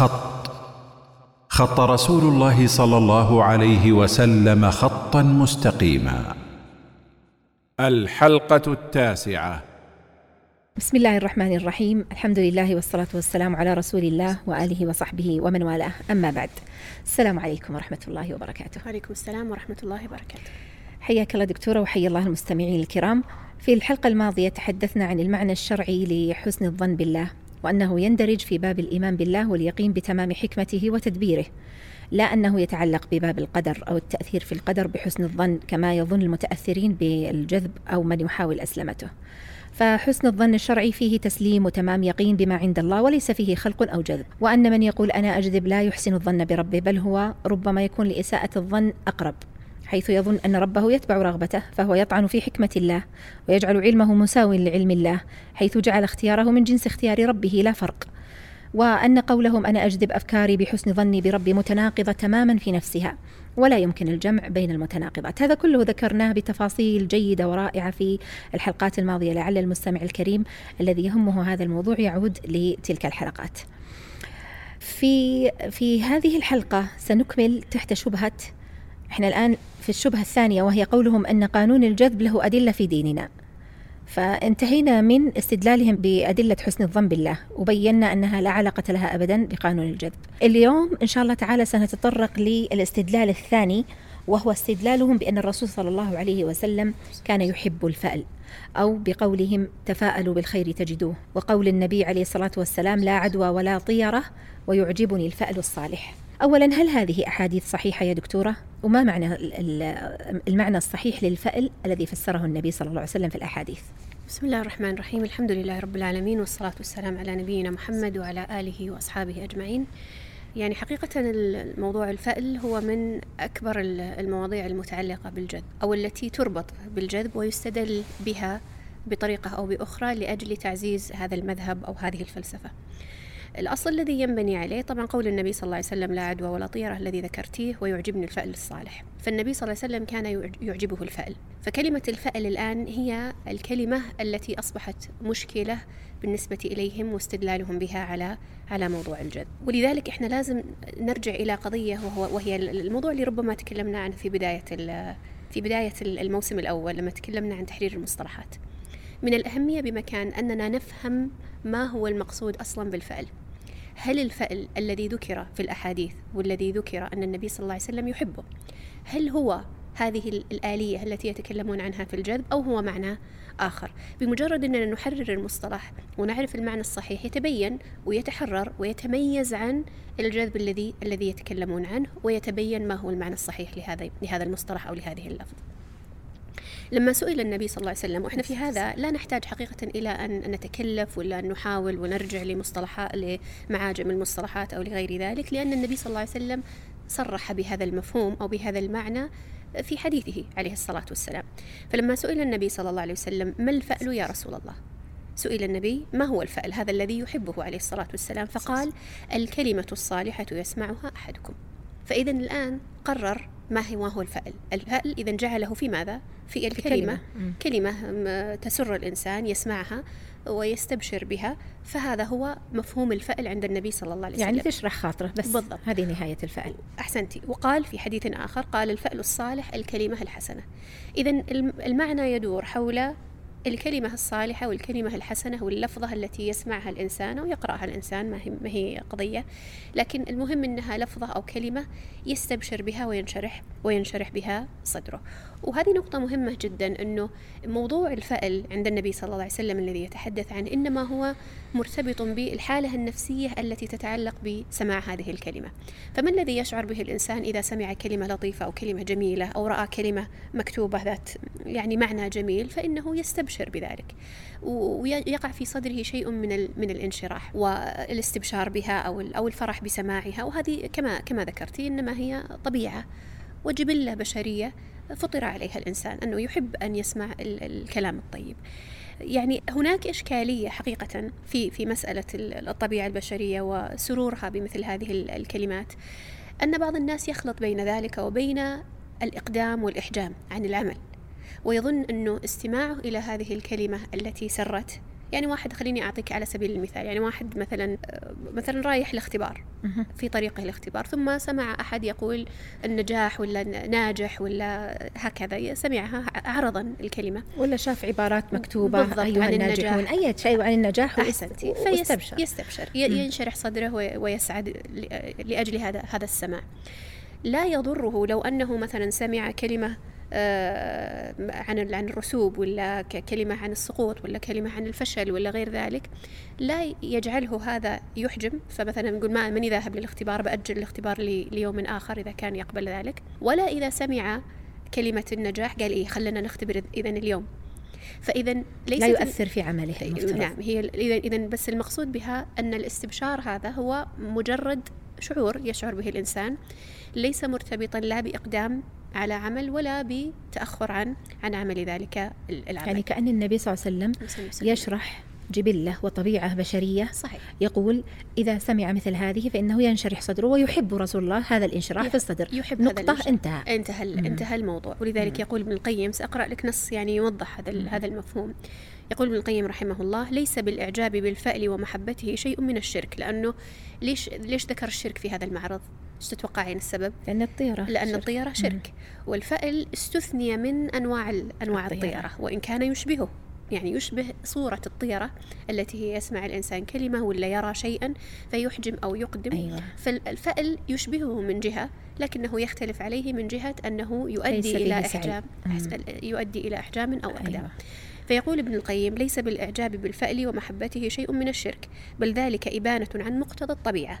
خط. خط رسول الله صلى الله عليه وسلم خطا مستقيما. الحلقة التاسعة. بسم الله الرحمن الرحيم. الحمد لله والصلاة والسلام على رسول الله وآله وصحبه ومن والاه. أما بعد السلام عليكم ورحمة الله وبركاته. وعليكم السلام ورحمة الله وبركاته. حياك الله دكتورة وحيا الله المستمعين الكرام. في الحلقة الماضية تحدثنا عن المعنى الشرعي لحسن الظن بالله. وأنه يندرج في باب الإيمان بالله واليقين بتمام حكمته وتدبيره. لا أنه يتعلق بباب القدر أو التأثير في القدر بحسن الظن كما يظن المتأثرين بالجذب أو من يحاول أسلمته. فحسن الظن الشرعي فيه تسليم وتمام يقين بما عند الله وليس فيه خلق أو جذب. وأن من يقول أنا أجذب لا يحسن الظن بربه بل هو ربما يكون لإساءة الظن أقرب. حيث يظن أن ربه يتبع رغبته فهو يطعن في حكمة الله ويجعل علمه مساو لعلم الله حيث جعل اختياره من جنس اختيار ربه لا فرق. وأن قولهم أنا أجذب أفكاري بحسن ظني بربي متناقضة تماما في نفسها ولا يمكن الجمع بين المتناقضات. هذا كله ذكرناه بتفاصيل جيدة ورائعة في الحلقات الماضية لعل المستمع الكريم الذي يهمه هذا الموضوع يعود لتلك الحلقات. في في هذه الحلقة سنكمل تحت شبهة إحنا الآن في الشبهة الثانية وهي قولهم أن قانون الجذب له أدلة في ديننا. فانتهينا من استدلالهم بأدلة حسن الظن بالله وبينا أنها لا علاقة لها أبدا بقانون الجذب. اليوم إن شاء الله تعالى سنتطرق للاستدلال الثاني وهو استدلالهم بأن الرسول صلى الله عليه وسلم كان يحب الفأل أو بقولهم تفاءلوا بالخير تجدوه وقول النبي عليه الصلاة والسلام لا عدوى ولا طيرة ويعجبني الفأل الصالح. أولا هل هذه أحاديث صحيحة يا دكتورة؟ وما معنى المعنى الصحيح للفأل الذي فسره النبي صلى الله عليه وسلم في الأحاديث؟ بسم الله الرحمن الرحيم الحمد لله رب العالمين والصلاة والسلام على نبينا محمد وعلى آله وأصحابه أجمعين يعني حقيقة الموضوع الفأل هو من أكبر المواضيع المتعلقة بالجذب أو التي تربط بالجذب ويستدل بها بطريقة أو بأخرى لأجل تعزيز هذا المذهب أو هذه الفلسفة الأصل الذي ينبني عليه طبعا قول النبي صلى الله عليه وسلم لا عدوى ولا طيرة الذي ذكرتيه ويعجبني الفأل الصالح. فالنبي صلى الله عليه وسلم كان يعجبه الفأل. فكلمة الفأل الآن هي الكلمة التي أصبحت مشكلة بالنسبة إليهم واستدلالهم بها على على موضوع الجد. ولذلك إحنا لازم نرجع إلى قضية وهو وهي الموضوع اللي ربما تكلمنا عنه في بداية في بداية الموسم الأول لما تكلمنا عن تحرير المصطلحات. من الأهمية بمكان أننا نفهم ما هو المقصود أصلا بالفعل هل الفعل الذي ذكر في الأحاديث والذي ذكر أن النبي صلى الله عليه وسلم يحبه هل هو هذه الآلية التي يتكلمون عنها في الجذب أو هو معنى آخر؟ بمجرد أننا نحرر المصطلح ونعرف المعنى الصحيح يتبين ويتحرر ويتميز عن الجذب الذي الذي يتكلمون عنه ويتبين ما هو المعنى الصحيح لهذا لهذا المصطلح أو لهذه اللفظ. لما سئل النبي صلى الله عليه وسلم وإحنا في هذا لا نحتاج حقيقة إلى أن نتكلف ولا أن نحاول ونرجع لمصطلحات لمعاجم المصطلحات أو لغير ذلك لأن النبي صلى الله عليه وسلم صرح بهذا المفهوم أو بهذا المعنى في حديثه عليه الصلاة والسلام. فلما سئل النبي صلى الله عليه وسلم ما الفأل يا رسول الله؟ سئل النبي ما هو الفأل هذا الذي يحبه عليه الصلاة والسلام؟ فقال الكلمة الصالحة يسمعها أحدكم. فإذا الآن قرر ما هو هو الفأل؟ الفأل إذا جعله في ماذا؟ في الكلمة. كلمة, كلمة تسر الإنسان يسمعها ويستبشر بها. فهذا هو مفهوم الفأل عند النبي صلى الله عليه وسلم. يعني تشرح خاطره بس. بالضبط. هذه نهاية الفأل. أحسنتي. وقال في حديث آخر قال الفأل الصالح الكلمة الحسنة. إذا المعنى يدور حول الكلمة الصالحة والكلمة الحسنة واللفظة التي يسمعها الإنسان أو يقرأها الإنسان ما هي, قضية. لكن المهم أنها لفظة أو كلمة يستبشر بها وينشرح وينشرح بها صدره. وهذه نقطة مهمة جدا أنه موضوع الفأل عند النبي صلى الله عليه وسلم الذي يتحدث عنه إنما هو مرتبط بالحالة النفسية التي تتعلق بسماع هذه الكلمة. فما الذي يشعر به الإنسان إذا سمع كلمة لطيفة أو كلمة جميلة أو رأى كلمة مكتوبة ذات يعني معنى جميل فإنه يستبشر بذلك. ويقع في صدره شيء من من الانشراح والاستبشار بها أو أو الفرح بسماعها. وهذه كما كما ذكرتي إنما هي طبيعة وجبلة بشرية فطر عليها الإنسان أنه يحب أن يسمع الكلام الطيب. يعني هناك إشكالية حقيقة في في مسألة الطبيعة البشرية وسرورها بمثل هذه الكلمات. أن بعض الناس يخلط بين ذلك وبين الإقدام والإحجام عن العمل. ويظن أنه استماعه إلى هذه الكلمة التي سرت يعني واحد خليني أعطيك على سبيل المثال يعني واحد مثلا مثلا رايح لاختبار. في طريقه الاختبار ثم سمع أحد يقول النجاح ولا ناجح ولا هكذا سمعها عرضا الكلمة ولا شاف عبارات مكتوبة بالضبط، أيها عن الناجحون النجاح. أي شيء عن النجاح أحسنتي فيستبشر يستبشر. ينشرح صدره وي- ويسعد لأجل هذا هذا السماع لا يضره لو أنه مثلا سمع كلمة عن ال- عن الرسوب ولا كلمة عن السقوط ولا كلمة عن الفشل ولا غير ذلك لا يجعله هذا يحجم. فمثلا نقول ما ماني ذاهب للاختبار؟ بأجل الاختبار ليوم آخر إذا كان يقبل ذلك. ولا إذا سمع كلمة النجاح قال إيه خلنا نختبر إذا اليوم. فإذا ليس لا يؤثر في عمله المفترض. نعم هي اذا اذا بس المقصود بها أن الاستبشار هذا هو مجرد شعور يشعر به الإنسان. ليس مرتبطا لا بإقدام على عمل ولا بتأخر عن عن عمل ذلك العمل يعني كأن النبي صلى الله عليه وسلم. يشرح جبلة وطبيعة بشرية صحيح يقول إذا سمع مثل هذه فإنه ينشرح صدره ويحب رسول الله هذا الانشراح في الصدر يحب هذا نقطة الانشراح. انتهى انتهى مم. انتهى الموضوع ولذلك يقول ابن القيم سأقرأ لك نص يعني يوضح هذا هذا المفهوم يقول ابن القيم رحمه الله ليس بالإعجاب بالفأل ومحبته شيء من الشرك لأنه ليش ليش ذكر الشرك في هذا المعرض؟ إيش تتوقعين السبب؟ لأن الطيرة لأن شرك. الطيرة شرك والفأل استثني من أنواع أنواع الطيرة. الطيرة وإن كان يشبهه يعني يشبه صورة الطيرة التي هي يسمع الإنسان كلمة ولا يرى شيئا فيحجم أو يقدم أيوة فالفأل يشبهه من جهة لكنه يختلف عليه من جهة أنه يؤدي إلى. إحجام مم. يؤدي إلى إحجام أو أقدام أيوة. فيقول ابن القيم ليس بالإعجاب بالفأل ومحبته شيء من الشرك بل ذلك إبانة عن مقتضى الطبيعة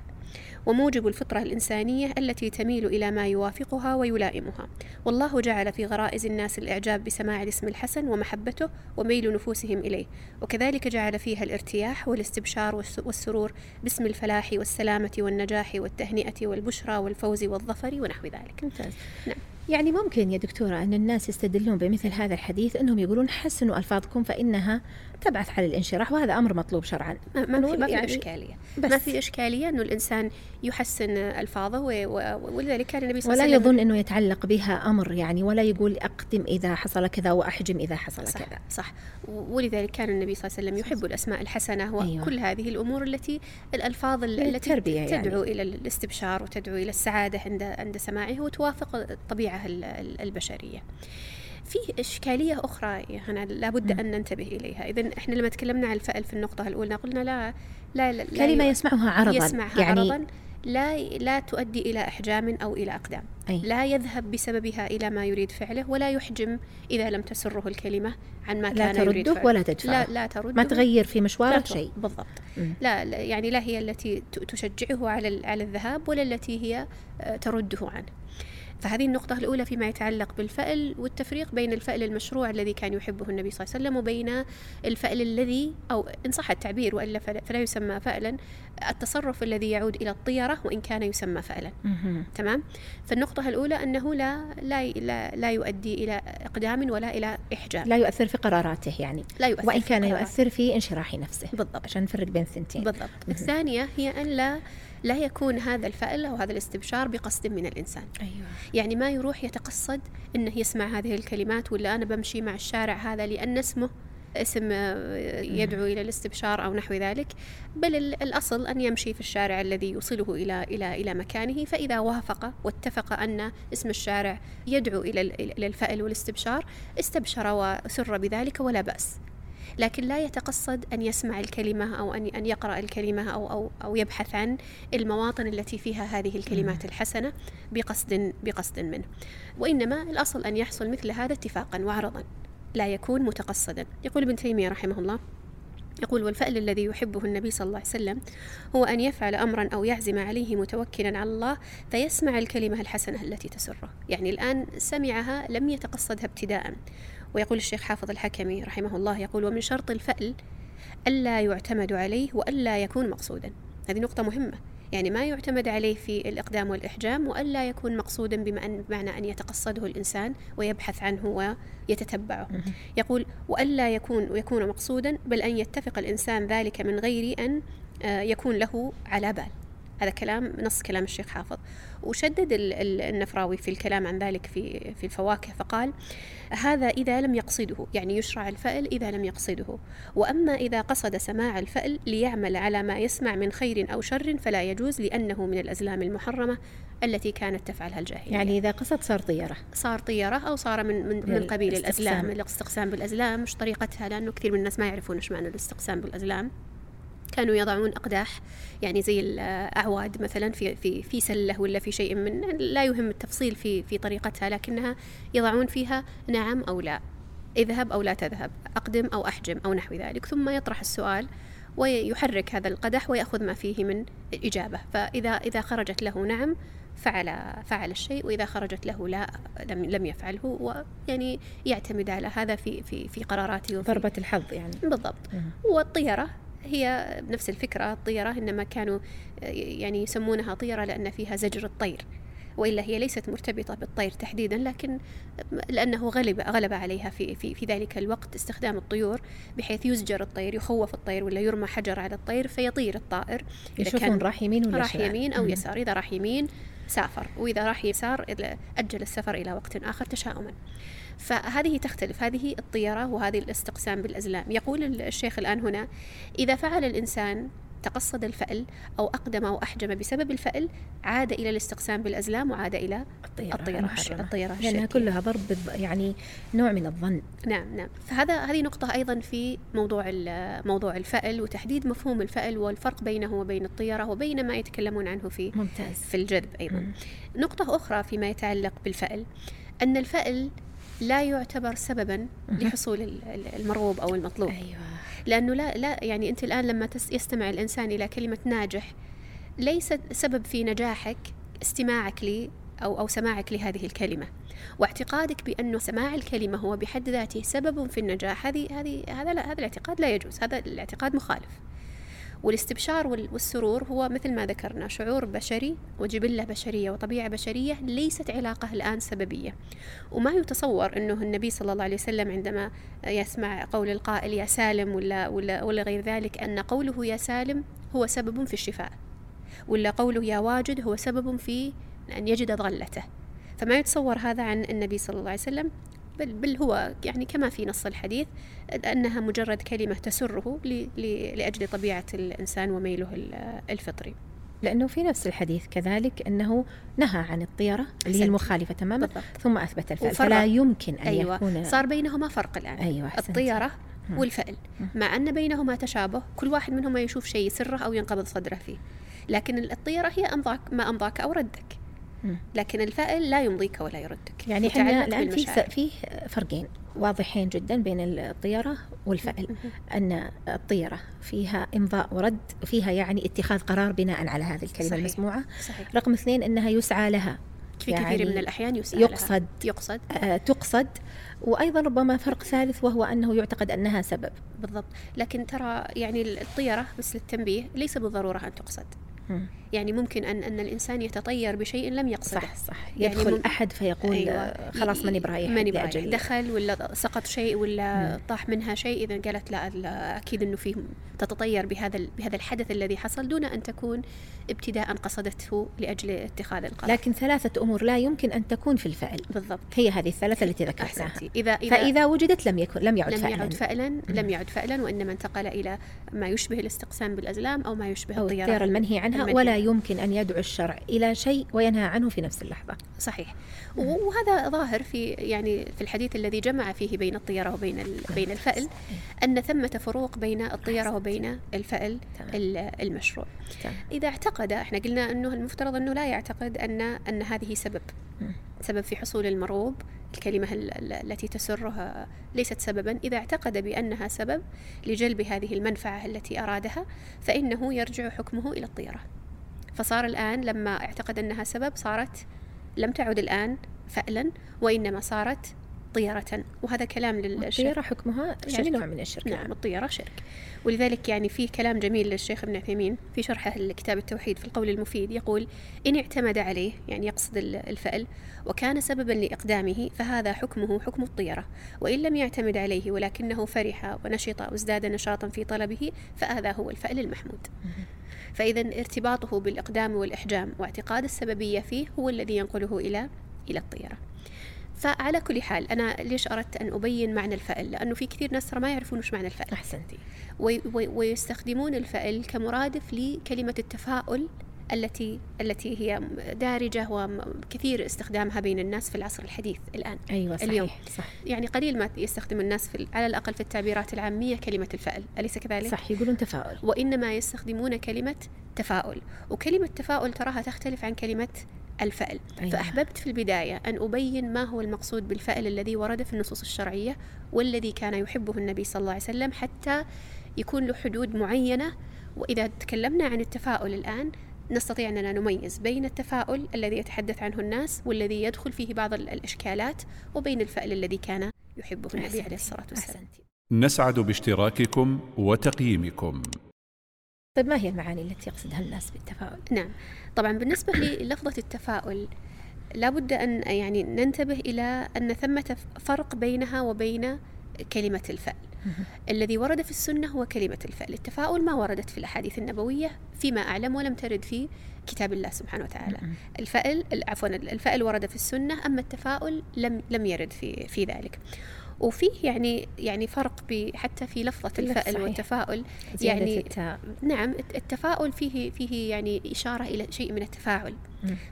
وموجب الفطرة الإنسانية التي تميل إلى ما يوافقها ويلائمها. والله جعل في غرائز الناس الإعجاب بسماع الاسم الحسن ومحبته وميل نفوسهم إليه. وكذلك جعل فيها الارتياح والاستبشار والس- والسرور باسم الفلاح والسلامة والنجاح والتهنئة والبشرى والفوز والظفر ونحو ذلك. ممتاز. نعم. يعني ممكن يا دكتورة أن الناس يستدلون بمثل هذا الحديث أنهم يقولون حسنوا ألفاظكم فإنها تبعث على الانشراح وهذا أمر مطلوب شرعا. ما ما في, ما في يعني إشكالية. بس ما في إشكالية أنه الإنسان يحسن ألفاظه ولذلك كان النبي صلى ولا الله عليه وسلم يظن أنه يتعلق بها أمر يعني ولا يقول أقدم إذا حصل كذا وأحجم إذا حصل صح كذا. صح. ولذلك كان النبي صلى الله عليه وسلم يحب الأسماء الحسنة وكل أيوة. هذه الأمور التي الألفاظ التي التربية يعني. تدعو إلى الاستبشار وتدعو إلى السعادة عند عند سماعه وتوافق الطبيعة. ال- ال- البشرية. في إشكالية أخرى هنا لابد. أن ننتبه إليها. إذا إحنا لما تكلمنا عن الفأل في النقطة الأولى قلنا لا لا, لا كلمة لا يسمعها عرضا يسمعها يعني عرضا. لا لا تؤدي إلى إحجام أو إلى أقدام. أي. لا يذهب بسببها إلى ما يريد فعله ولا يحجم إذا لم تسره الكلمة عن ما لا كان يريد ترده فعله. ولا تدفعه. لا لا ترده. ما تغير في ترد. شيء. بالضبط. لا, يعني لا هي التي تشجعه على على الذهاب ولا التي هي آه، ترده عنه. فهذه النقطة الأولى فيما يتعلق بالفأل والتفريق بين الفأل المشروع الذي كان يحبه النبي صلى الله عليه وسلم وبين الفأل الذي أو إن صح التعبير وإلا فلا يسمى فألا التصرف الذي يعود إلى الطيرة وإن كان يسمى فألا. تمام؟ فالنقطة الأولى أنه لا لا لا, لا يؤدي إلى إقدام ولا إلى إحجام لا يؤثر في قراراته يعني. لا يؤثر وإن كان. يؤثر في انشراح نفسه. بالضبط. عشان نفرق بين الثنتين. بالضبط. الثانية هي أن لا لا يكون هذا الفأل أو هذا الاستبشار بقصد من الإنسان. أيوة. يعني ما يروح يتقصد أنه يسمع هذه الكلمات ولا أنا بمشي مع الشارع هذا لأن اسمه اسم آه، يدعو إلى الاستبشار أو نحو ذلك. بل ال- الأصل أن يمشي في الشارع الذي يوصله إلى إلى إلى مكانه. فإذا وافق واتفق أن اسم الشارع يدعو إلى ال- إلى الفأل والاستبشار استبشر وسر بذلك ولا بأس. لكن لا يتقصد أن يسمع الكلمة أو أن أن يقرأ الكلمة أو أو أو يبحث عن المواطن التي فيها هذه الكلمات الحسنة بقصد بقصد منه. وإنما الأصل أن يحصل مثل هذا اتفاقا وعرضا لا يكون متقصدا. يقول ابن تيمية رحمه الله يقول والفأل الذي يحبه النبي صلى الله عليه وسلم هو أن يفعل أمرا أو يعزم عليه متوكلا على الله فيسمع الكلمة الحسنة التي تسره. يعني الآن سمعها لم يتقصدها ابتداء ويقول الشيخ حافظ الحكمي رحمه الله يقول ومن شرط الفأل ألا يعتمد عليه وألا يكون مقصودا. هذه نقطة مهمة. يعني ما يعتمد عليه في الإقدام والإحجام وألا يكون مقصودا بمعنى أن يتقصده الإنسان ويبحث عنه ويتتبعه. يقول وألا يكون يكون مقصودا بل أن يتفق الإنسان ذلك من غير أن آه، يكون له على بال. هذا كلام نص كلام الشيخ حافظ. وشدد النفراوي في الكلام عن ذلك في في الفواكه فقال هذا إذا لم يقصده يعني يشرع الفأل إذا لم يقصده. وأما إذا قصد سماع الفأل ليعمل على ما يسمع من خير أو شر فلا يجوز لأنه من الأزلام المحرمة التي كانت تفعلها الجاهلية. يعني إذا قصد صار طيرة صار طيرة أو صار من من, من قبيل الأزلام الاستقسام بالأزلام مش طريقتها لأنه كثير من الناس ما يعرفون إيش معنى الاستقسام بالأزلام. كانوا يضعون أقداح يعني زي الأعواد مثلا في في في سلة ولا في شيء من لا يهم التفصيل في في طريقتها لكنها يضعون فيها نعم أو لا اذهب أو لا تذهب أقدم أو أحجم أو نحو ذلك. ثم يطرح السؤال ويحرك هذا القدح ويأخذ ما فيه من إجابة. فإذا إذا خرجت له نعم فعل فعل الشيء وإذا خرجت له لا لم لم يفعله ويعني يعتمد على هذا في في في قراراته ضربة الحظ يعني. بالضبط. والطيرة هي نفس الفكرة الطيرة إنما كانوا يعني يسمونها طيرة لأن فيها زجر الطير وإلا هي ليست مرتبطة بالطير تحديدا لكن لأنه غلب غلب عليها في في في ذلك الوقت استخدام الطيور بحيث يزجر الطير يخوف الطير ولا يرمى حجر على الطير فيطير الطائر إذا كان راح يمين ولا راح يمين أو يسار إذا راح يمين سافر وإذا راح يسار أجل السفر إلى وقت آخر تشاؤما. فهذه تختلف هذه الطيرة وهذه الاستقسام بالأزلام. يقول الشيخ الآن هنا إذا فعل الإنسان تقصد الفأل أو أقدم أو أحجم بسبب الفأل عاد إلى الاستقسام بالأزلام وعاد إلى الطيرة. الطيرة, الطيرة. لأنها كلها ضرب يعني نوع من الظن. نعم نعم. فهذا هذه نقطة أيضا في موضوع موضوع الفأل وتحديد مفهوم الفأل والفرق بينه وبين الطيرة وبين ما يتكلمون عنه في ممتاز. في الجذب أيضا. مم. نقطة أخرى فيما يتعلق بالفأل أن الفأل لا يعتبر سببا لحصول المرغوب أو المطلوب. أيوه. لأنه لا لا يعني أنت الآن لما يستمع الإنسان إلى كلمة ناجح ليس سبب في نجاحك استماعك لي أو أو سماعك لهذه الكلمة. واعتقادك بانه سماع الكلمة هو بحد ذاته سبب في النجاح هذه هذه هذا هذا الاعتقاد لا يجوز هذا الاعتقاد مخالف. والاستبشار والسرور هو مثل ما ذكرنا شعور بشري وجبلة بشرية وطبيعة بشرية ليست علاقة الآن سببية. وما يتصور أنه النبي صلى الله عليه وسلم عندما يسمع قول القائل يا سالم ولا, ولا, ولا غير ذلك أن قوله يا سالم هو سبب في الشفاء ولا قوله يا واجد هو سبب في أن يجد ضلته فما يتصور هذا عن النبي صلى الله عليه وسلم؟ بل, بل هو يعني كما في نص الحديث أنها مجرد كلمة تسره لأجل طبيعة الإنسان وميله الفطري. لأنه في نفس الحديث كذلك أنه نهى عن الطيرة اللي هي المخالفة تماما بالضبط. ثم أثبت الفعل. فلا يمكن أن أيوة. يكون صار بينهما فرق الآن. أيوة الطيرة والفعل. مع أن بينهما تشابه كل واحد منهما يشوف شيء يسره أو ينقبض صدره فيه. لكن الطيرة هي أمضاك ما أمضاك أو ردك. لكن الفائل لا يمضيك ولا يردك. يعني إحنا الآن في في فرقين واضحين جدا بين الطيره والفأل. أن الطيره فيها إمضاء ورد وفيها يعني اتخاذ قرار بناء على هذه الكلمة صحيح. المسموعة. صحيح. رقم اثنين إنها يسعى لها. في يعني كثير من الأحيان يسعى يقصد لها. يقصد. آه تقصد. وأيضا ربما فرق ثالث وهو أنه يعتقد أنها سبب. بالضبط. لكن ترى يعني الطيره بس للتنبيه ليس بالضرورة أن تقصد. يعني ممكن أن أن الإنسان يتطير بشيء لم يقصده. صح صح. يعني يدخل أحد فيقول أيوة. خلاص ماني برايح ماني برايح. دخل ولا سقط شيء ولا مم. طاح منها شيء إذا قالت لا, لا أكيد أنه فيه تتطير بهذا بهذا الحدث الذي حصل دون أن تكون ابتداء قصدته لأجل اتخاذ القرار. لكن ثلاثة أمور لا يمكن أن تكون في الفعل. بالضبط. هي هذه الثلاثة التي ذكرتها. إذا, إذا فإذا وجدت لم يكن لم يعد لم فعلا. يعد فعلا لم يعد فعلا وإنما انتقل إلى ما يشبه الاستقسام بالأزلام أو ما يشبه أو الطيرة المنهي عنها. ولا يمكن أن يدعو الشرع إلى شيء وينهى عنه في نفس اللحظة. صحيح. وهذا ظاهر في يعني في الحديث الذي جمع فيه بين الطيرة وبين بين الفأل أن ثمة فروق بين الطيرة وبين الفأل المشروع. إذا اعتقد إحنا قلنا أنه المفترض أنه لا يعتقد أن أن هذه سبب. سبب في حصول المرغوب الكلمة التي تسرها ليست سببا. إذا اعتقد بأنها سبب لجلب هذه المنفعة التي أرادها فإنه يرجع حكمه إلى الطيرة. فصار الآن لما اعتقد أنها سبب صارت لم تعد الآن فعلا وإنما صارت طيرة وهذا كلام للشيخ الطيرة حكمها يعني نوع من الشرك نعم الطيرة شرك. ولذلك يعني في كلام جميل للشيخ ابن عثيمين في شرحه لكتاب التوحيد في القول المفيد يقول إن اعتمد عليه يعني يقصد الفعل وكان سببا لإقدامه فهذا حكمه حكم الطيرة وإن لم يعتمد عليه ولكنه فرح ونشط وازداد نشاطا في طلبه فهذا هو الفعل المحمود. فإذا ارتباطه بالإقدام والإحجام واعتقاد السببية فيه هو الذي ينقله إلى إلى الطيرة. فعلى كل حال أنا ليش أردت أن أبين معنى الفأل؟ لأنه في كثير ناس ترى ما يعرفون وش معنى الفأل. أحسنتي. وي وي ويستخدمون الفأل كمرادف لكلمة التفاؤل التي التي هي دارجة وكثير استخدامها بين الناس في العصر الحديث الآن أيوة صحيح اليوم. صح. يعني قليل ما يستخدم الناس في على الأقل في التعبيرات العامية كلمة الفأل أليس كذلك؟ صح يقولون تفاؤل. وإنما يستخدمون كلمة تفاؤل. وكلمة تفاؤل تراها تختلف عن كلمة الفأل. أيوة. فأحببت في البداية أن أبين ما هو المقصود بالفأل الذي ورد في النصوص الشرعية والذي كان يحبه النبي صلى الله عليه وسلم حتى يكون له حدود معينة. وإذا تكلمنا عن التفاؤل الآن نستطيع أننا نميز بين التفاؤل الذي يتحدث عنه الناس والذي يدخل فيه بعض ال- الإشكالات وبين الفأل الذي كان يحبه النبي. عليه الصلاة والسلام. أحسنتي. نسعد باشتراككم وتقييمكم. طيب ما هي المعاني التي يقصدها الناس بالتفاؤل؟ نعم. طبعا بالنسبة للفظة التفاؤل لابد أن يعني ننتبه إلى أن ثمة فرق بينها وبين كلمة الفأل الذي ورد في السنة هو كلمة الفأل التفاؤل ما وردت في الأحاديث النبوية فيما أعلم ولم ترد في كتاب الله سبحانه وتعالى. الفأل عفوا الفأل ورد في السنة أما التفاؤل لم لم يرد في في ذلك. وفيه يعني يعني فرق ب- حتى في لفظة الفأل صحيح. والتفاؤل يعني التاء نعم الت- التفاؤل فيه فيه يعني إشارة إلى شيء من التفاعل.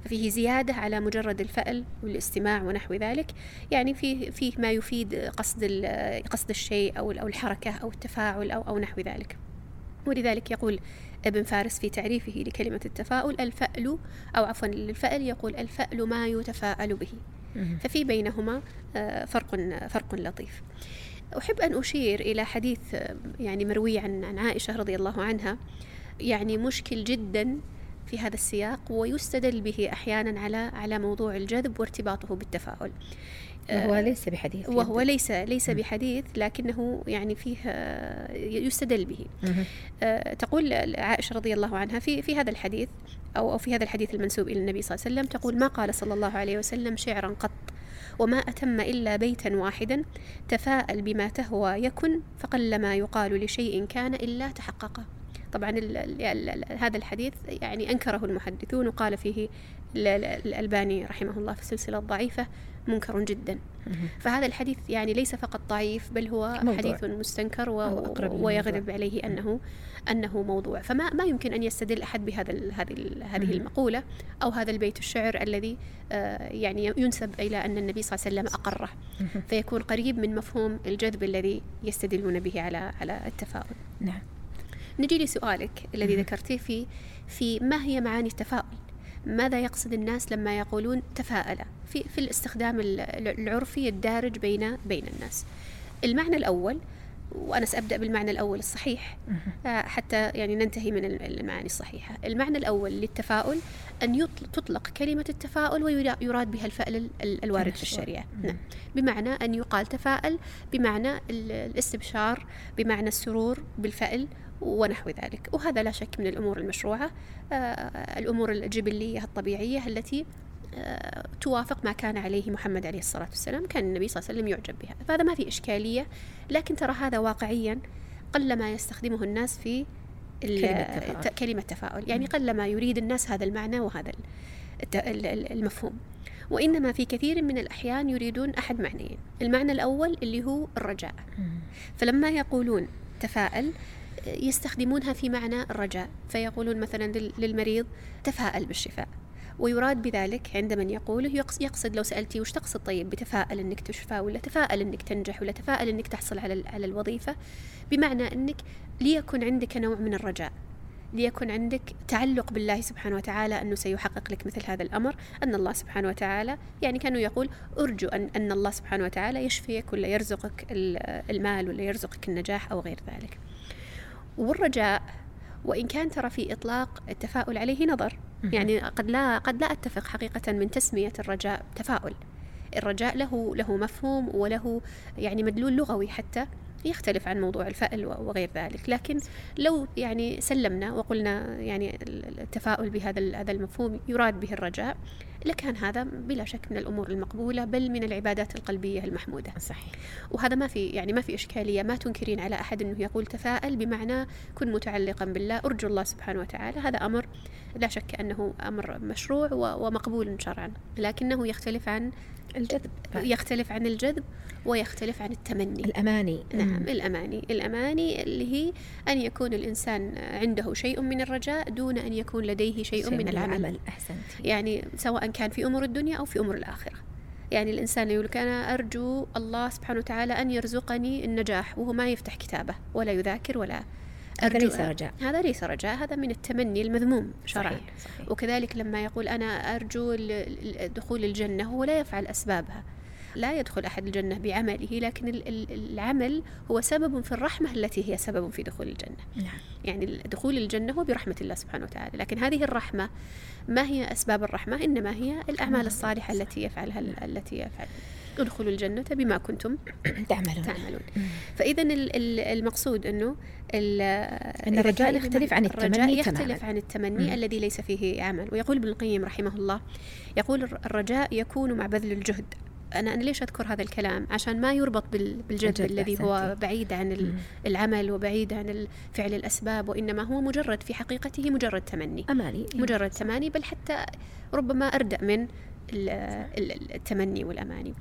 فيه زيادة على مجرد الفأل والاستماع ونحو ذلك يعني فيه فيه ما يفيد قصد قصد الشيء أو أو الحركة أو التفاعل أو أو نحو ذلك ولذلك يقول ابن فارس في تعريفه لكلمة التفاؤل الفأل أو عفوا للفأل يقول الفأل ما يتفاءل به. ففي بينهما آه، فرق فرق لطيف. أحب أن أشير إلى حديث آه، يعني مروي عن عن عائشة رضي الله عنها يعني مشكل جدا في هذا السياق ويستدل به أحيانا على على موضوع الجذب وارتباطه بالتفاؤل. وهو ليس بحديث وهو يبدو. ليس ليس. بحديث لكنه يعني فيه آه، يستدل به. آه، تقول عائشة رضي الله عنها في في هذا الحديث أو أو في هذا الحديث المنسوب إلى النبي صلى الله عليه وسلم تقول ما قال صلى الله عليه وسلم شعرا قط وما أتم إلا بيتا واحدا تفاءل بما تهوى يكن فقلما يقال لشيء كان إلا تحقق طبعا ال ال ال هذا الحديث يعني أنكره المحدثون وقال فيه ال- ال- الألباني رحمه الله في السلسلة الضعيفة منكر جدا. فهذا الحديث يعني ليس فقط ضعيف بل هو موضوع. حديث مستنكر و... ويغلب عليه انه أنه موضوع فما ما يمكن أن يستدل أحد بهذا ال... هذه ال... هذه. المقولة أو هذا البيت الشعر الذي آه، يعني ينسب إلى أن النبي صلى الله عليه وسلم أقره. فيكون قريب من مفهوم الجذب الذي يستدلون به على على التفاؤل نعم نجي لسؤالك الذي. ذكرتيه في في ما هي معاني التفاؤل؟ ماذا يقصد الناس لما يقولون تفاءل في في الاستخدام ال- العرفي الدارج بين بين الناس. المعنى الأول وأنا سأبدأ بالمعنى الأول الصحيح. آه، حتى يعني ننتهي من ال- المعاني الصحيحه. المعنى الأول للتفاؤل أن يطل- تطلق كلمة التفاؤل ويراد بها الفعل ال- ال- الوارد في. مم. نعم. بمعنى أن يقال تفاءل بمعنى ال- الاستبشار بمعنى السرور بالفعل ونحو ذلك وهذا لا شك من الأمور المشروعة آه، الأمور الجبلية الطبيعية التي توافق ما كان عليه محمد عليه الصلاة والسلام كان النبي صلى الله عليه وسلم يعجب بها. فهذا ما في إشكالية لكن ترى هذا واقعيا قلما يستخدمه الناس في كلمة تفاؤل. كلمة تفاؤل يعني قلما يريد الناس هذا المعنى وهذا المفهوم. وإنما في كثير من الأحيان يريدون أحد معنيين. المعنى الأول اللي هو الرجاء. فلما يقولون تفاءل يستخدمونها في معنى الرجاء. فيقولون مثلا لل- للمريض تفاءل بالشفاء. ويراد بذلك عند من يقوله يقص- يقصد لو سألتي وش تقصد؟ طيب بتفاءل إنك تشفى ولا تفاءل إنك تنجح ولا تفاءل إنك تحصل على على الوظيفة؟ بمعنى إنك ليكن عندك نوع من الرجاء ليكن عندك تعلق بالله سبحانه وتعالى أنه سيحقق لك مثل هذا الأمر أن الله سبحانه وتعالى يعني كانوا يقول أرجو أن, أن الله سبحانه وتعالى يشفيك ولا يرزقك ال- المال ولا يرزقك النجاح أو غير ذلك. والرجاء وإن كان ترى في إطلاق التفاؤل عليه نظر. يعني قد لا قد لا أتفق حقيقة من تسمية الرجاء تفاؤل. الرجاء له له مفهوم وله يعني مدلول لغوي حتى. يختلف عن موضوع الفأل وغير ذلك. لكن لو يعني سلمنا وقلنا يعني التفاؤل بهذا هذا المفهوم يراد به الرجاء لكان هذا بلا شك من الأمور المقبولة بل من العبادات القلبية المحمودة. صحيح. وهذا ما في يعني ما في إشكالية ما تنكرين على أحد أنه يقول تفاءل بمعنى كن متعلقا بالله أرجو الله سبحانه وتعالى. هذا أمر لا شك أنه أمر مشروع ومقبول شرعا لكنه يختلف عن الجذب. يختلف عن الجذب ويختلف عن التمني. الأماني. نعم الأماني. الأماني اللي هي أن يكون الإنسان عنده شيء من الرجاء دون أن يكون لديه شيء, شيء من, من العمل, العمل. أحسنت يعني سواء كان في أمور الدنيا أو في أمور الآخرة. يعني الإنسان يقول لك أنا أرجو الله سبحانه وتعالى أن يرزقني النجاح وهو ما يفتح كتابه ولا يذاكر ولا هذا ليس رجاء. هذا ليس رجاء. هذا من التمني المذموم شرعا. صحيح. صحيح. وكذلك لما يقول أنا أرجو دخول الجنة هو لا يفعل أسبابها. لا يدخل أحد الجنة بعمله لكن العمل هو سبب في الرحمة التي هي سبب في دخول الجنة. نعم. يعني دخول الجنة هو برحمة الله سبحانه وتعالى. لكن هذه الرحمة ما هي أسباب الرحمة؟ إنما هي الأعمال الصالحة التي يفعلها التي يفعل. ادخلوا الجنة بما كنتم تعملون. تعملون. فإذا المقصود أنه أن الرجاء يختلف عن التمني يختلف عن التمني مم. الذي ليس فيه عمل ويقول ابن القيم رحمه الله يقول الرجاء يكون مع بذل الجهد. أنا أنا ليش أذكر هذا الكلام؟ عشان ما يربط بالجذب الذي هو بعيد عن العمل وبعيد عن فعل الأسباب وإنما هو مجرد في حقيقته مجرد تمني. أماني. مجرد تماني بل حتى ربما أردأ من التمني والأماني.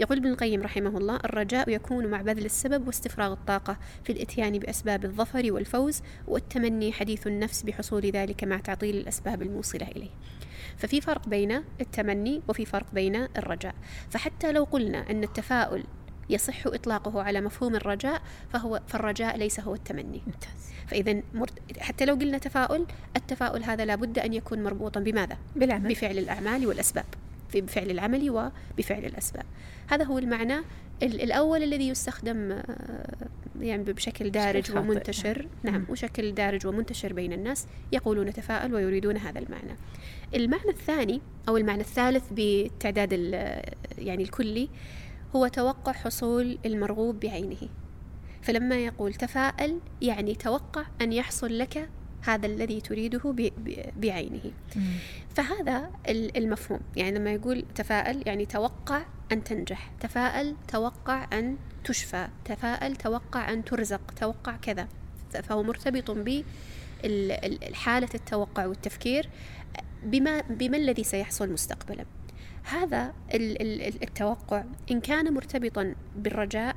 يقول ابن القيم رحمه الله الرجاء يكون مع بذل السبب واستفراغ الطاقة في الإتيان بأسباب الظفر والفوز والتمني حديث النفس بحصول ذلك مع تعطيل الأسباب الموصلة إليه. ففي فرق بين التمني وفي فرق بين الرجاء. فحتى لو قلنا أن التفاؤل يصح إطلاقه على مفهوم الرجاء فهو فالرجاء ليس هو التمني. ممتاز. فإذا حتى لو قلنا تفاؤل التفاؤل هذا لابد أن يكون مربوطا بماذا؟ بالعمل. بفعل الأعمال والأسباب. بفعل العمل وبفعل الأسباب. هذا هو المعنى الأول الذي يستخدم آه، يعني بشكل دارج ومنتشر. نعم. نعم وشكل دارج ومنتشر بين الناس. يقولون تفاءل ويريدون هذا المعنى. المعنى الثاني أو المعنى الثالث بالتعداد يعني الكلي هو توقع حصول المرغوب بعينه. فلما يقول تفاءل يعني توقع أن يحصل لك هذا الذي تريده بعينه. فهذا المفهوم. يعني لما يقول تفاءل يعني توقع أن تنجح تفاءل توقع أن تشفى تفاءل توقع أن ترزق توقع كذا. فهو مرتبط بحالة التوقع والتفكير بما, بما الذي سيحصل مستقبلا. هذا التوقع. إن كان مرتبطا بالرجاء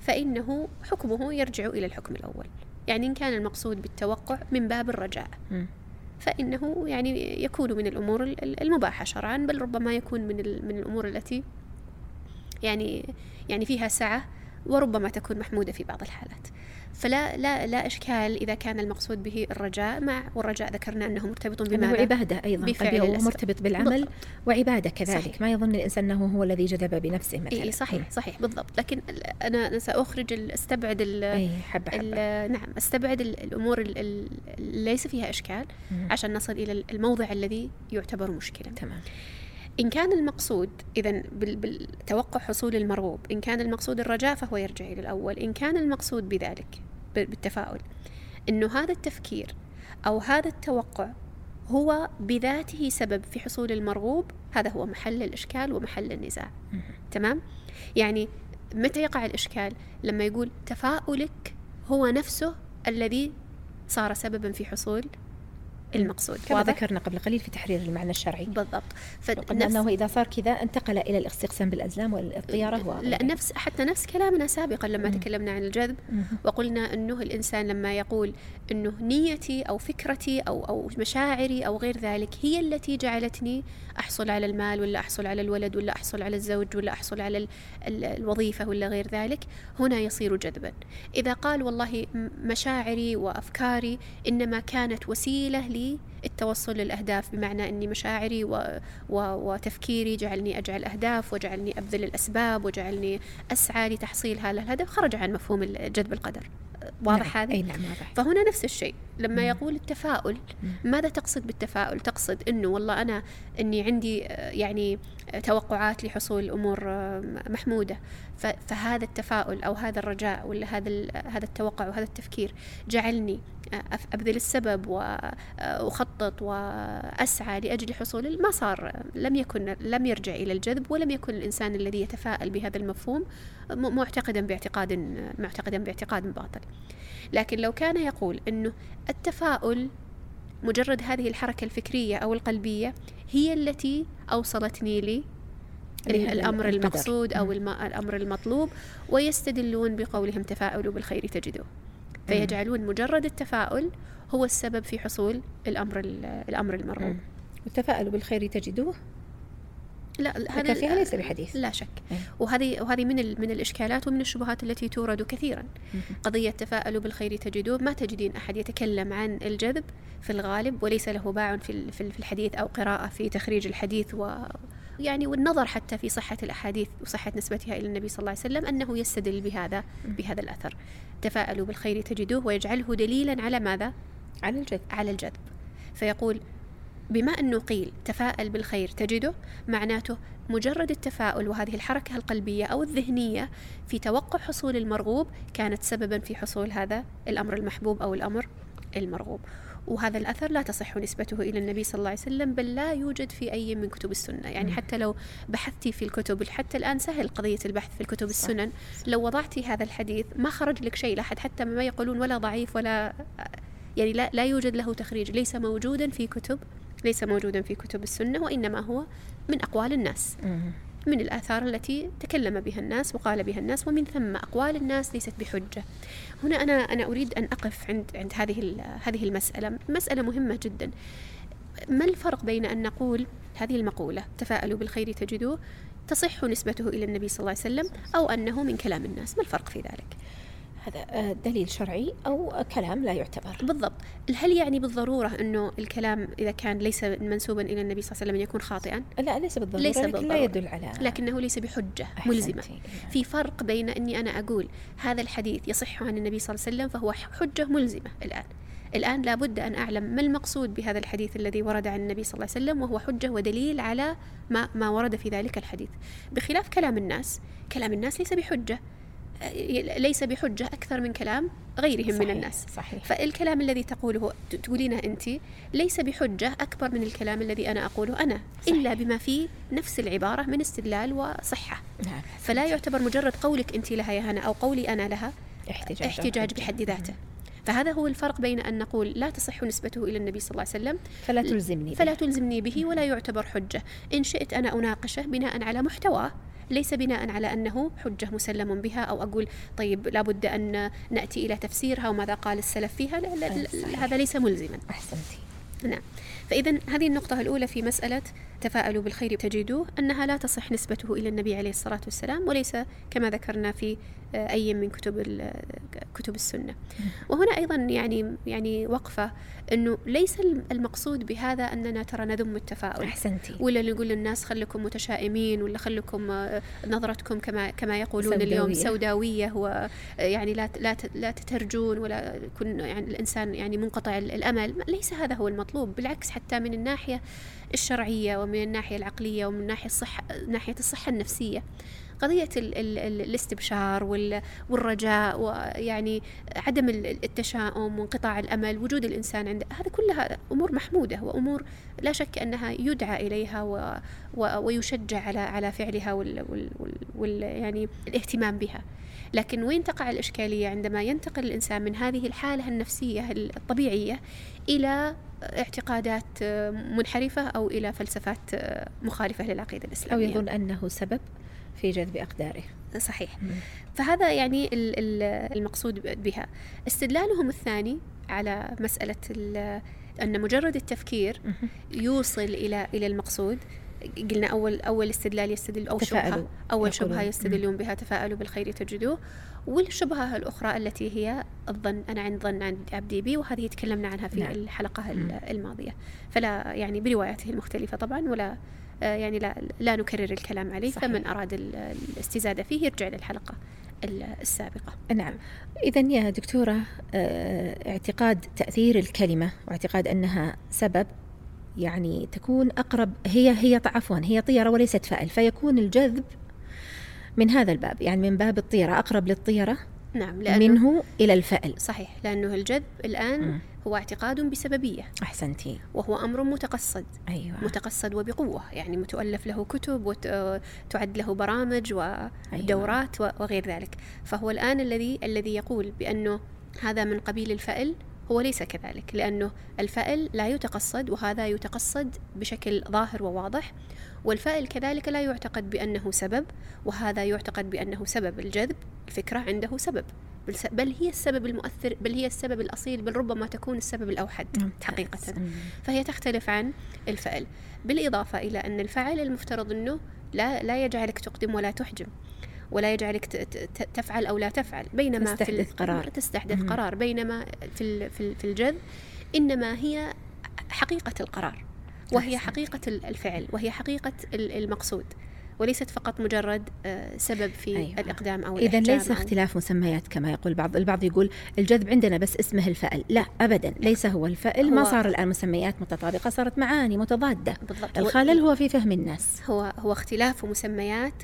فإنه حكمه يرجع إلى الحكم الأول. يعني إن كان المقصود بالتوقع من باب الرجاء. فإنه يعني يكون من الأمور المباحة شرعا بل ربما يكون من من الأمور التي يعني يعني فيها سعة وربما تكون محمودة في بعض الحالات. فلا لا لا إشكال إذا كان المقصود به الرجاء مع والرجاء ذكرنا أنه مرتبط بماذا؟ عبادة أيضا بفعل هو مرتبط بالعمل بالضبط. وعبادة كذلك صحيح. ما يظن الإنسان أنه هو الذي جذب بنفسه مثلا إيه صحيح صحيح بالضبط لكن أنا سأخرج أستبعد ال أي حبة حبة. نعم أستبعد الأمور اللي ليس فيها إشكال عشان نصل إلى الموضع الذي يعتبر مشكلة تمام إن كان المقصود إذا بالتوقع حصول المرغوب إن كان المقصود الرجاء فهو يرجع إلى الأول إن كان المقصود بذلك بالتفاؤل إنه هذا التفكير أو هذا التوقع هو بذاته سبب في حصول المرغوب هذا هو محل الإشكال ومحل النزاع تمام؟ يعني متى يقع الإشكال؟ لما يقول تفاؤلك هو نفسه الذي صار سببا في حصول المقصود كما ذكرنا قبل قليل في تحرير المعنى الشرعي. بالضبط. فقلنا أنه إذا صار كذا انتقل إلى الاستقسام بالأزلام والطيارة و... لا نفس حتى نفس كلامنا سابقا لما مم. تكلمنا عن الجذب. مم. وقلنا أنه الإنسان لما يقول أنه نيتي أو فكرتي أو أو مشاعري أو غير ذلك هي التي جعلتني أحصل على المال ولا أحصل على الولد ولا أحصل على الزوج ولا أحصل على ال ال الوظيفة ولا غير ذلك هنا يصير جذبا. إذا قال والله مشاعري وأفكاري إنما كانت وسيلة لي التوصل للأهداف بمعنى أني مشاعري و... و... وتفكيري جعلني أجعل أهداف وجعلني أبذل الأسباب وجعلني أسعى لتحصيل هذا الهدف خرج عن مفهوم جذب القدر واضح نعم. هذا؟ أي نعم واضح فهنا نفس الشيء لما يقول التفاؤل ماذا تقصد بالتفاؤل؟ تقصد إنه والله أنا إني عندي آه، يعني توقعات لحصول أمور آه، محمودة فهذا التفاؤل أو هذا الرجاء ولا هذا هذا التوقع وهذا التفكير جعلني آه، أبذل السبب واخطط وأسعى لأجل حصول ما صار لم يكن لم يرجع إلى الجذب ولم يكن الإنسان الذي يتفاءل بهذا المفهوم معتقدا باعتقاد معتقدا باعتقاد باطل. لكن لو كان يقول إنه التفاؤل مجرد هذه الحركة الفكرية أو القلبية هي التي أوصلتني لي الأمر المقصود أو الأمر المطلوب ويستدلون بقولهم تفاؤلوا بالخير تجدوه فيجعلون مجرد التفاؤل هو السبب في حصول الأمر الأمر المرغوب. والتفاؤلوا بالخير تجدوه لا هذا فيها ليس بحديث لا شك. إيه. وهذه وهذه من من الإشكالات ومن الشبهات التي تورد كثيرا. قضية تفاءلوا بالخير تجدوه. ما تجدين أحد يتكلم عن الجذب في الغالب وليس له باع في في الحديث أو قراءة في تخريج الحديث و يعني والنظر حتى في صحة الأحاديث وصحة نسبتها إلى النبي صلى الله عليه وسلم أنه يستدل بهذا بهذا الأثر. تفاءلوا بالخير تجدوه ويجعله دليلا على ماذا؟ على الجذب. على الجذب. فيقول بما أنه قيل تفاءل بالخير تجده معناته مجرد التفاؤل وهذه الحركة القلبية أو الذهنية في توقع حصول المرغوب كانت سببا في حصول هذا الأمر المحبوب أو الأمر المرغوب. وهذا الأثر لا تصح نسبته إلى النبي صلى الله عليه وسلم بل لا يوجد في أي من كتب السنة. يعني حتى لو بحثتي في الكتب حتى الآن سهل قضية البحث في الكتب السنن. لو وضعتي هذا الحديث ما خرج لك شيء لحد حتى ما يقولون ولا ضعيف ولا يعني لا, لا يوجد له تخريج. ليس موجودا في كتب ليس موجودا في كتب السنة وإنما هو من أقوال الناس. من الآثار التي تكلم بها الناس وقال بها الناس ومن ثم أقوال الناس ليست بحجة. هنا أنا أنا أريد أن أقف عند عند هذه هذه المسألة. مسألة مهمة جدا. ما الفرق بين أن نقول هذه المقولة تفاءلوا بالخير تجدوه تصح نسبته إلى النبي صلى الله عليه وسلم أو أنه من كلام الناس؟ ما الفرق في ذلك؟ هذا آه، دليل شرعي أو كلام لا يعتبر. بالضبط. هل يعني بالضرورة أنه الكلام إذا كان ليس منسوبا إلى النبي صلى الله عليه وسلم يكون خاطئا؟ لا ليس بالضرورة ليس بالضرورة. لا يدل على لكنه ليس بحجة ملزمة. في فرق بين أني أنا أقول هذا الحديث يصح عن النبي صلى الله عليه وسلم فهو حجة ملزمة الآن. الآن لابد أن أعلم ما المقصود بهذا الحديث الذي ورد عن النبي صلى الله عليه وسلم وهو حجة ودليل على ما, ما ورد في ذلك الحديث. بخلاف كلام الناس كلام الناس ليس بحجة. ليس بحجة أكثر من كلام غيرهم صحيح من الناس. صحيح. فالكلام الذي تقوله تقولينه أنت ليس بحجة أكبر من الكلام الذي أنا أقوله أنا صحيح. إلا بما فيه نفس العبارة من استدلال وصحة. نعم. فلا يعتبر مجرد قولك أنت لها يا هنا أو قولي أنا لها احتجاج, احتجاج بحد ذاته. فهذا هو الفرق بين أن نقول لا تصح نسبته إلى النبي صلى الله عليه وسلم فلا تلزمني فلا تلزمني به ولا يعتبر حجة. إن شئت أنا أناقشه بناء على محتواه. ليس بناء على أنه حجة مسلم بها أو أقول طيب لابد أن نأتي إلى تفسيرها وماذا قال السلف فيها لا لا لا هذا ليس ملزما. أحسنتي. نعم. فإذا هذه النقطة الأولى في مسألة تفاءلوا بالخير تجدوه أنها لا تصح نسبته إلى النبي عليه الصلاة والسلام وليس كما ذكرنا في أي من كتب كتب السنة. وهنا أيضا يعني يعني وقفة أنه ليس المقصود بهذا أننا ترى نذم التفاؤل. أحسنتي. ولا نقول للناس خلكم متشائمين ولا خلكم آه، نظرتكم كما كما يقولون سوداوية. اليوم سوداوية ويعني لا لا لا تترجون ولا يكون يعني الإنسان يعني منقطع الأمل. ليس هذا هو المطلوب بالعكس حتى من الناحية الشرعية ومن الناحية العقلية ومن ناحية الصحة ناحية الصحة النفسية. قضية ال ال الاستبشار والرجاء ويعني عدم التشاؤم وانقطاع الأمل وجود الإنسان عنده هذا كلها أمور محمودة وأمور لا شك أنها يدعى إليها و ويشجع على على فعلها وال وال وال يعني الاهتمام بها. لكن وين تقع الإشكالية عندما ينتقل الإنسان من هذه الحالة النفسية الطبيعية إلى اعتقادات منحرفة أو إلى فلسفات مخالفة للعقيدة الإسلامية؟ أو يظن أنه سبب؟ في جذب أقداره. صحيح. فهذا يعني المقصود بها. استدلالهم الثاني على مسألة أن مجرد التفكير يوصل إلى إلى المقصود. قلنا أول أول استدلال يستدل أو شبهة أول شبهة يستدلون بها تفاءلوا بالخير تجدوه. والشبهة الأخرى التي هي الظن أنا عند ظن عند عبدي بي وهذه تكلمنا عنها في نعم. الحلقة الماضية. فلا يعني برواياته المختلفة طبعا ولا يعني لا, لا نكرر الكلام عليه صحيح. فمن أراد الاستزادة فيه يرجع للحلقة السابقة. نعم. إذا يا دكتورة آه، اعتقاد تأثير الكلمة واعتقاد أنها سبب يعني تكون أقرب هي هي عفوا هي طيرة وليست فاعل فيكون الجذب من هذا الباب يعني من باب الطيرة أقرب للطيرة؟ نعم لأنه منه إلى الفعل صحيح لأنه الجذب الآن م. هو اعتقاد بسببية أحسنتي وهو أمر متقصد أيوة. متقصد وبقوة يعني متؤلف له كتب وتعد له برامج ودورات أيوة. وغير ذلك فهو الآن الذي الذي يقول بأنه هذا من قبيل الفأل هو ليس كذلك لأنه الفأل لا يتقصد وهذا يتقصد بشكل ظاهر وواضح والفائل كذلك لا يعتقد بأنه سبب وهذا يعتقد بأنه سبب الجذب الفكرة عنده سبب بل هي السبب المؤثر بل هي السبب الأصيل بل ربما تكون السبب الأوحد حقيقة. فهي تختلف عن الفعل بالإضافة إلى أن الفعل المفترض أنه لا, لا يجعلك تقدم ولا تحجم. ولا يجعلك تفعل أو لا تفعل. بينما تستحدث في قرار. تستحدث. قرار. بينما في في الجذب إنما هي حقيقة القرار وهي حقيقة الفعل وهي حقيقة المقصود. وليست فقط مجرد آه، سبب في أيوة. الإقدام أو إذا ليس اختلاف مسميات كما يقول بعض البعض يقول الجذب عندنا بس اسمه الفأل. لا أبدا ليس هو الفأل. هو ما صار الآن مسميات متطابقة صارت معاني متضادة. بالضبط. الخلل هو في فهم الناس. هو هو اختلاف مسميات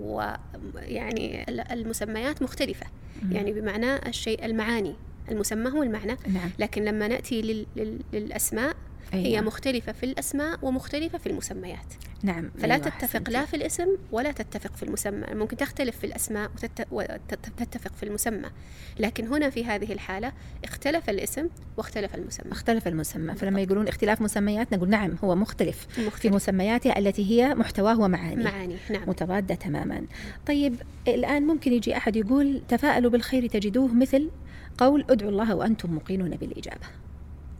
ويعني المسميات مختلفة. مم. يعني بمعنى الشيء المعاني. المسمى هو المعنى. نعم. لكن لما نأتي لل للأسماء أيوة. هي مختلفة في الأسماء ومختلفة في المسميات. نعم فلا أيوة تتفق لا في الاسم ولا تتفق في المسمى. ممكن تختلف في الأسماء وتتفق في المسمى. لكن هنا في هذه الحالة اختلف الاسم واختلف المسمى. اختلف المسمى. فلما يقولون اختلاف مسميات نقول نعم هو مختلف, مختلف. في مسمياته التي هي محتواه ومعاني معاني نعم. متضادة تماما. طيب الآن ممكن يجي أحد يقول تفاءلوا بالخير تجدوه مثل قول ادعوا الله وأنتم موقنون بالإجابة.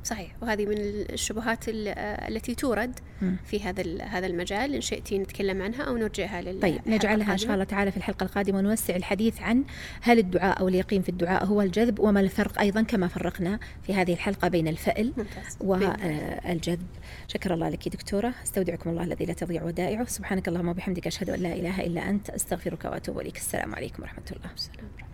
صحيح. وهذه من الشبهات التي تورد في هذا هذا المجال. إن شئتي نتكلم عنها أو نرجعها لل طيب نجعلها إن شاء الله تعالى في الحلقة القادمة ونوسع الحديث عن هل الدعاء أو اليقين في الدعاء هو الجذب وما الفرق أيضا كما فرقنا في هذه الحلقة بين الفأل والجذب شكر الله لك دكتورة. أستودعكم الله الذي لا تضيع ودائعه. سبحانك اللهم وبحمدك أشهد أن لا إله إلا أنت. أستغفرك وأتوب إليك. السلام عليكم ورحمة الله. السلام